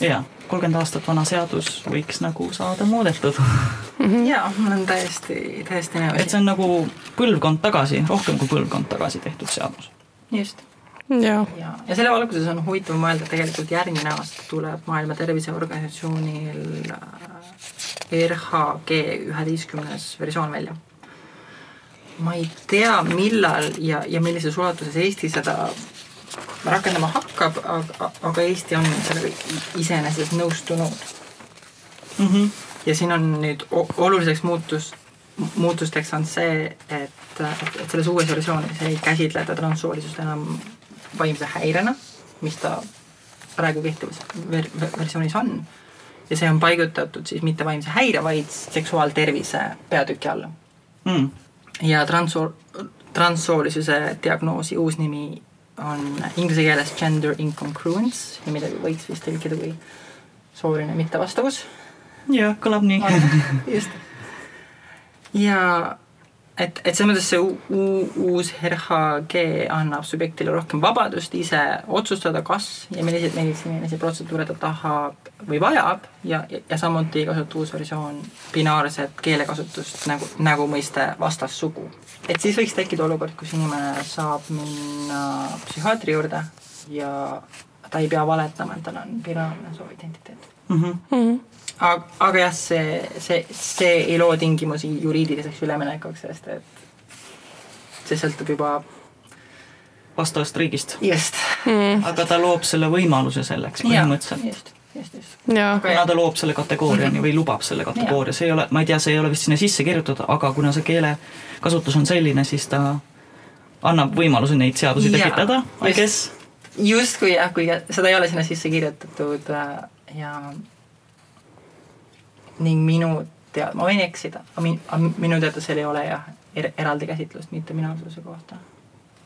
Jaa, kolmkümmend aastat vana seadus võiks nagu saada muudetud. [laughs] jaa, ma olen täiesti, täiesti nõus. et see on nagu põlvkond tagasi, rohkem kui põlvkond tagasi tehtud seadus. just jaa, ja, ja selle valguses on huvitav mõelda, et tegelikult järgmine aasta tuleb Maailma Terviseorganisatsioonil äh, RHG üheteistkümnes versioon välja. ma ei tea, millal ja, ja millises ulatuses Eesti seda rakendama hakkab, aga, aga Eesti on sellega iseenesest nõustunud Mm -hmm. ja siin on nüüd oluliseks muutus, muutusteks on see, et, et, selles uues versioonis ei käsitleta transsoolisust enam vaimse häirena, mis ta praegu kehtivas ver ver versioonis on. ja see on paigutatud siis mitte vaimse häire, vaid seksuaaltervise peatüki alla. Mm. ja transsool-, transsoolisuse diagnoosi uus nimi on inglise keeles gender incongruence ja midagi võiks vist tõlkida kui sooline mittevastavus jah, kõlab nii. just. ja et, et selles mõttes see u, u, uus RHG annab subjektile rohkem vabadust ise otsustada, kas ja milliseid meditsiinilisi protseduure ta tahab või vajab ja, ja, ja samuti kasutab uus versioon binaarset keelekasutust nagu, nagu mõiste vastassugu. et siis võiks tekkida olukord, kus inimene saab minna psühhiaatri juurde ja ta ei pea valetama, et tal on binaarne sooidentiteet Mm -hmm. Aga, aga jah, see, see, see ei loo tingimusi juriidiliseks üleminekuks, sest et see sõltub juba vastavast riigist. just. aga ta loob selle võimaluse selleks põhimõtteliselt. just, just, just. jaa, kuna ta loob selle kategooriani või lubab selle kategooria, see ei ole, ma ei tea, see ei ole vist sinna sisse kirjutatud, aga kuna see keelekasutus on selline, siis ta annab võimaluse neid seadusi Jaa, tekitada, I just. guess. justkui jah, kui seda ei ole sinna sisse kirjutatud äh, ja ning minu tead-, ma võin eksida, aga min-, minu teada seal ei ole jah er, eraldi käsitlust mitteminaalsuse kohta,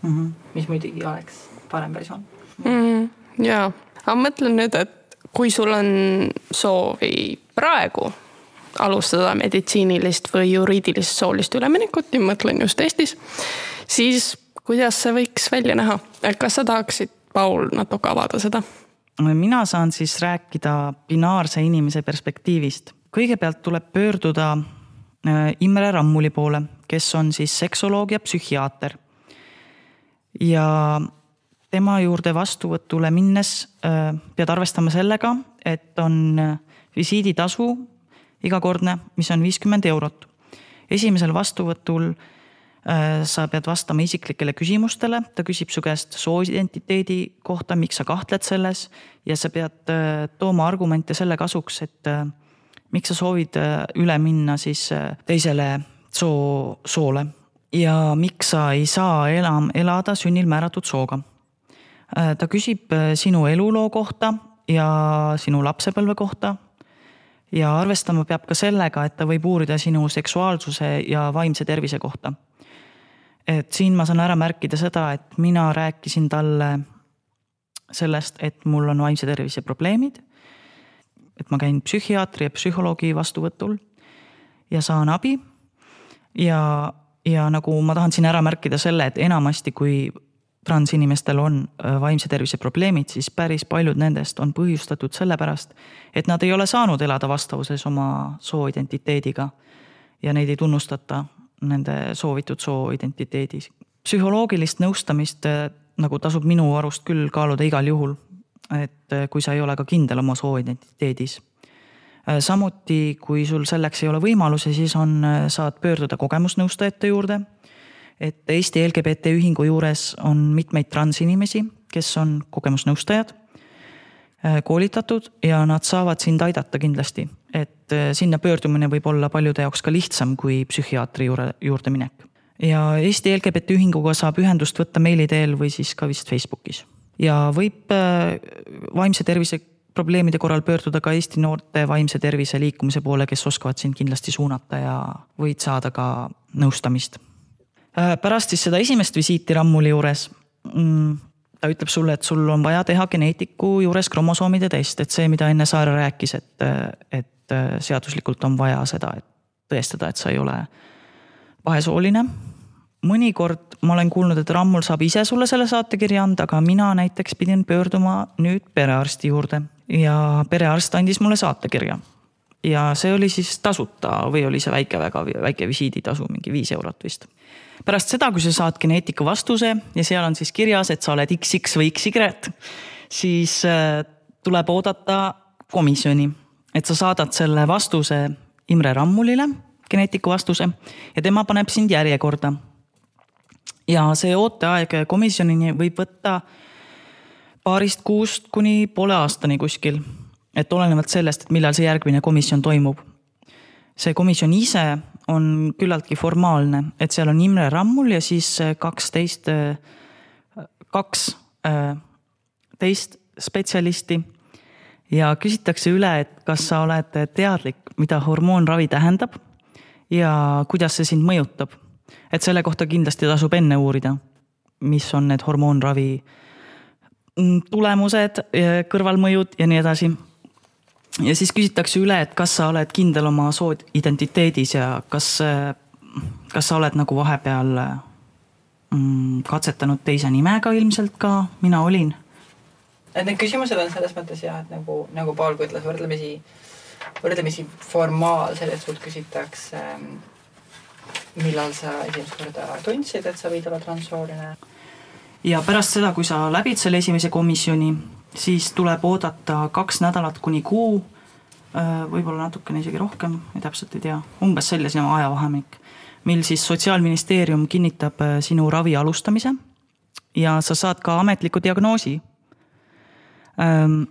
Mm -hmm. mis muidugi oleks parem versioon. mm, jaa, aga ma mõtlen nüüd, et kui sul on soovi praegu alustada meditsiinilist või juriidilist soolist üleminekut ja mõtlen just Eestis, siis kuidas see võiks välja näha, et kas sa tahaksid, Paul, natuke avada seda? mina saan siis rääkida binaarse inimese perspektiivist. Kõigepealt tuleb pöörduda äh, Imre Rammuli poole, kes on siis seksoloog ja psühhiaater. ja tema juurde vastuvõtule minnes äh, pead arvestama sellega, et on äh, visiiditasu igakordne, mis on viiskümmend eurot. esimesel vastuvõtul sa pead vastama isiklikele küsimustele, ta küsib su käest sooidentiteedi kohta, miks sa kahtled selles ja sa pead tooma argumente selle kasuks, et miks sa soovid äh, üle minna siis äh, teisele soo, soole ja miks sa ei saa enam elada sünnil määratud sooga. Äh, ta küsib sinu eluloo kohta ja sinu lapsepõlve kohta ja arvestama peab ka sellega, et ta võib uurida sinu seksuaalsuse ja vaimse tervise kohta. et siin ma saan ära märkida seda, et mina rääkisin talle sellest, et mul on vaimse tervise probleemid. Et ma käin psühhiaatri ja psühholoogi vastuvõtul ja saan abi. ja, ja nagu ma tahan siin ära märkida selle, et enamasti, kui transinimestel on äh, vaimse tervise probleemid, siis päris paljud nendest on põhjustatud sellepärast, et nad ei ole saanud elada vastavuses oma sooidentiteediga ja neid ei tunnustata nende soovitud sooidentiteedis. psühholoogilist nõustamist äh, nagu tasub minu arust küll kaaluda igal juhul, et äh, kui sa ei ole ka kindel oma sooidentiteedis. samuti, kui sul selleks ei ole võimalusi, siis on, saad pöörduda kogemusnõustajate juurde et Eesti LGBT ühingu juures on mitmeid transinimesi, kes on kogemusnõustajad, koolitatud ja nad saavad sind aidata kindlasti. et sinna pöördumine võib olla paljude jaoks ka lihtsam kui psühhiaatri juurde, juurde minek. ja Eesti LGBT ühinguga saab ühendust võtta meili teel või siis ka vist Facebookis. Ja võib vaimse tervise probleemide korral pöörduda ka Eesti noorte vaimse tervise liikumise poole, kes oskavad sind kindlasti suunata ja võid saada ka nõustamist pärast siis seda esimest visiiti Rammuli juures mm, ta ütleb sulle, et sul on vaja teha geneetiku juures kromosoomide test, et see, mida enne Saare rääkis, et, et seaduslikult on vaja seda, et tõestada, et sa ei ole vahesooline. Mõnikord ma olen kuulnud, et Rammul saab ise sulle selle saatekirja anda, aga mina näiteks pidin pöörduma nüüd perearsti juurde ja perearst andis mulle saatekirja. ja see oli siis tasuta või oli see väike, väga väike visiiditasu, mingi viis eurot vist. pärast seda, kui sa saad geneetika vastuse ja seal on siis kirjas, et sa oled XX või XY, siis äh, tuleb oodata komisjoni, et sa saadad selle vastuse Imre Rammulile geneetiku vastuse ja tema paneb sind järjekorda. Ja see ooteaeg komisjonini võib võtta paarist kuust kuni poole aastani kuskil. et olenevalt sellest, et millal see järgmine komisjon toimub. see komisjon ise on küllaltki formaalne, et seal on Imre Rammul ja siis kaksteist, kaks teist spetsialisti. ja küsitakse üle, et kas sa oled teadlik, mida hormoonravi tähendab ja kuidas see sind mõjutab. Et selle kohta kindlasti tasub enne uurida, mis on need hormoonravi mm, tulemused, kõrvalmõjud ja nii edasi. ja siis küsitakse üle, et kas sa oled kindel oma soodidentiteedis ja kas, kas sa oled nagu vahepeal mm, katsetanud teise nimega ilmselt ka, mina olin. et need küsimused on selles mõttes jah, et nagu, nagu Paul ka ütles, võrdlemisi võrdlemisi formaalsed, et sult küsitakse, millal sa esimest korda tundsid, et sa võid olla transsooline. ja pärast seda, kui sa läbid selle esimese komisjoni, siis tuleb oodata kaks nädalat kuni kuu, äh, võib-olla natukene isegi rohkem, täpselt ei tea, umbes selline ajavahemik, mil siis Sotsiaalministeerium kinnitab äh, sinu ravi alustamise ja sa saad ka ametliku diagnoosi ähm,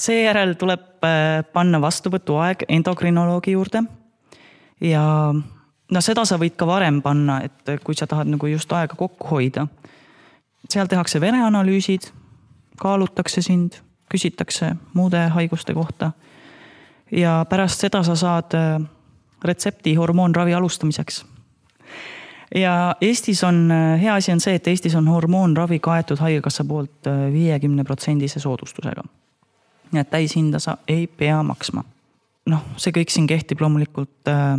seejärel tuleb äh, panna vastuvõtuaeg endokrinoloogi juurde. ja no seda sa võid ka varem panna, et kui sa tahad nagu just aega kokku hoida. seal tehakse vereanalüüsid, kaalutakse sind, küsitakse muude haiguste kohta. ja pärast seda sa saad äh, retsepti hormoonravi alustamiseks ja Eestis on, äh, hea asi on see, et Eestis on hormoonravi kaetud Haigekassa poolt viiekümne protsendise soodustusega nii et täishinda sa ei pea maksma. noh, see kõik siin kehtib loomulikult äh,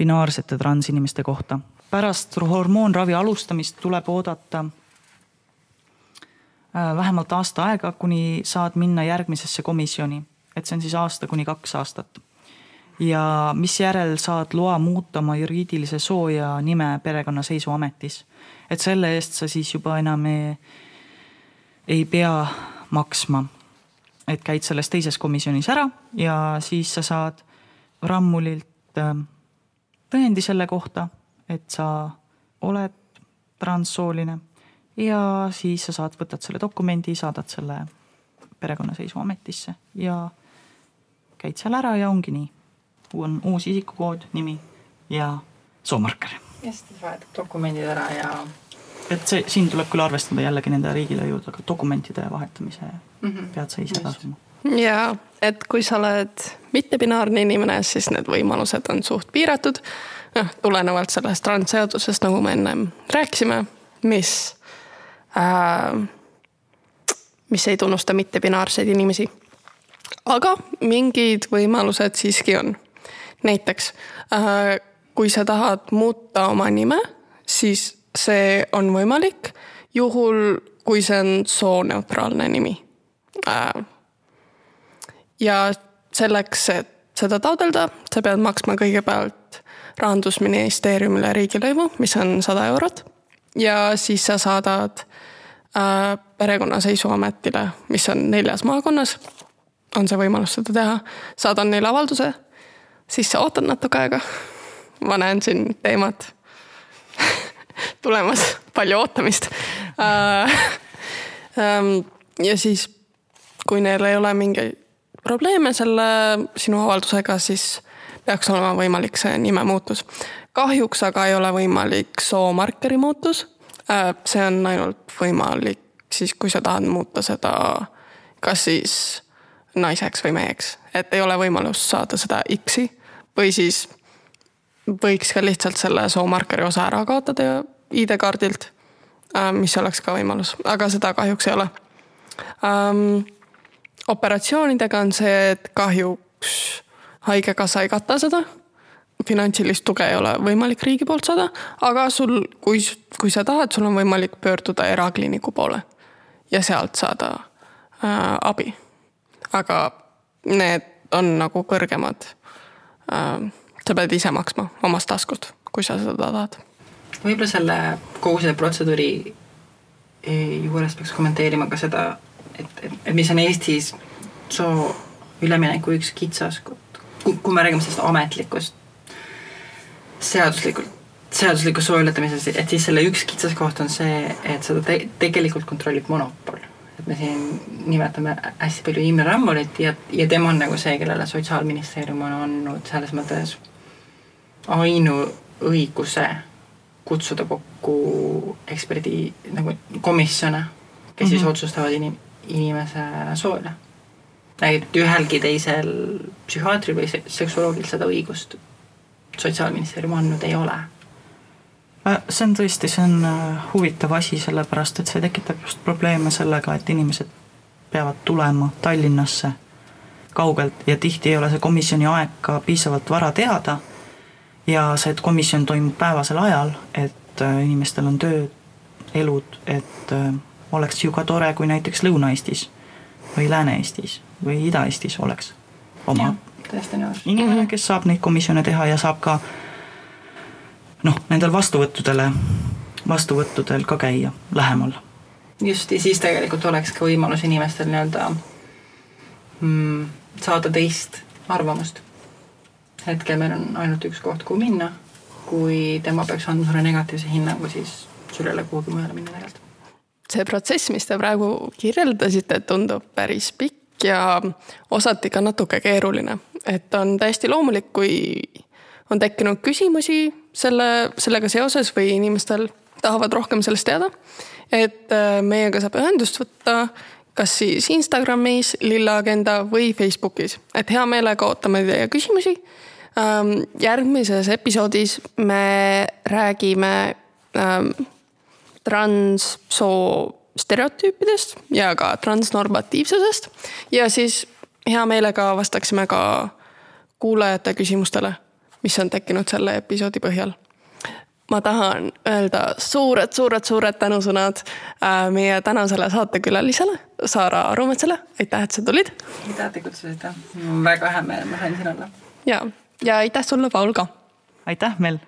binaarsete transinimeste kohta. pärast hormoonravi alustamist tuleb oodata äh, vähemalt aasta aega, kuni saad minna järgmisesse komisjoni, et see on siis aasta kuni kaks aastat. ja misjärel saad loa muuta oma juriidilise soo ja nime perekonnaseisuametis. et selle eest sa siis juba enam ei, ei pea maksma et käid selles teises komisjonis ära ja siis sa saad Rammulilt ähm, tõendi selle kohta, et sa oled transsooline ja siis sa saad, võtad selle dokumendi, saadad selle perekonnaseisuametisse ja käid seal ära ja ongi nii. on uus isikukood, nimi ja soomarker. ja siis vahetad dokumendid ära ja et see, siin tuleb küll arvestada jällegi nende riigilõivudega, dokumentide vahetamise mm -hmm. pead sa ise tasuma. Ja, et kui sa oled mittebinaarne inimene, siis need võimalused on suht piiratud. noh, tulenevalt sellest randseadusest, nagu me ennem rääkisime, mis äh,, mis ei tunnusta mittebinaarseid inimesi. aga mingid võimalused siiski on. näiteks äh, kui sa tahad muuta oma nime, siis see on võimalik juhul, kui see on sooneutraalne nimi. Äh, ja selleks, et seda taotleda, sa pead maksma kõigepealt rahandusministeeriumile riigilõivu, mis on sada eurot. ja siis sa saadad äh, perekonnaseisuametile, mis on neljas maakonnas, on see võimalus seda teha, saadan neile avalduse, siis sa ootad natuke aega. ma näen siin teemat [laughs] tulemas, palju ootamist. Äh, [laughs] ähm, ja siis, kui neil ei ole mingeid probleeme selle sinu avaldusega, siis peaks olema võimalik see nime muutus. kahjuks aga ei ole võimalik soomarkeri muutus. Äh, see on ainult võimalik siis, kui sa tahad muuta seda kas siis naiseks või meheks, et ei ole võimalust saada seda X-i või siis võiks ka lihtsalt selle soomarkeri osa ära kaotada ID-kaardilt äh, mis oleks ka võimalus, aga seda kahjuks ei ole ähm,. Operatsioonidega on see, et kahjuks haigekassa ei kata seda finantsilist tuge ei ole võimalik riigi poolt saada, aga sul, kui, kui sa tahad, sul on võimalik pöörduda erakliiniku poole ja sealt saada äh, abi. aga need on nagu kõrgemad äh,. sa pead ise maksma omast taskust, kui sa seda tahad. võib-olla selle kogu selle protseduuri e, juures peaks kommenteerima ka seda, et, et, mis on Eestis soo ülemineku üks kitsaskoht, kui me räägime sellest ametlikust seaduslikult, seadusliku soojuletamises, et siis selle üks kitsaskoht on see, et seda te tegelikult kontrollib monopol. et me siin nimetame hästi palju Imre Rammolit ja, ja tema on nagu see, kellele Sotsiaalministeerium on andnud selles mõttes ainuõiguse kutsuda kokku eksperdi nagu komisjone, kes mm -hmm. siis mhm. otsustavad inim-, inimese soo üle. et ühelgi teisel psühhiaatril või seksuoloogil seda õigust Sotsiaalministeerium andnud ei ole? Äh, see on tõesti, see on äh, huvitav asi, sellepärast et see tekitab just probleeme sellega, et inimesed peavad tulema Tallinnasse kaugelt ja tihti ei ole see komisjoni aeg ka piisavalt vara teada. ja see, et komisjon toimub päevasel ajal, et äh, inimestel on tööd, elud, et oleks ju ka tore, kui näiteks Lõuna-Eestis või Lääne-Eestis või Ida-Eestis oleks oma inimene, kes saab neid komisjone teha ja saab ka noh, nendel vastuvõttudele, vastuvõttudel ka käia lähemal. just, ja siis tegelikult oleks ka võimalus inimestel nii-öelda mm, saada teist arvamust. hetkel meil on ainult üks koht, kuhu minna. kui tema peaks andma sulle negatiivse hinnangu, siis sul ei ole kuhugi mujale minna tegelikult see protsess, mis te praegu kirjeldasite, tundub päris pikk ja osati ka natuke keeruline et on täiesti loomulik, kui on tekkinud küsimusi selle, sellega seoses või inimestel tahavad rohkem sellest teada. et äh, meiega saab ühendust võtta kas siis Instagramis, Lilla Agenda või Facebookis, et hea meelega ootame teie küsimusi. Ähm, järgmises episoodis me räägime ähm, transsoo stereotüüpidest ja ka transnormatiivsusest ja siis hea meelega vastaksime ka kuulajate küsimustele, mis on tekkinud selle episoodi põhjal. ma tahan öelda suured-suured-suured tänusõnad äh, meie tänasele saatekülalisele, Saara Arumetsale, aitäh, et sa tulid. aitäh, et te kutsusite, väga hea meel, ma sain siin olla. ja, ja aitäh sulle, Paul ka. aitäh, Mel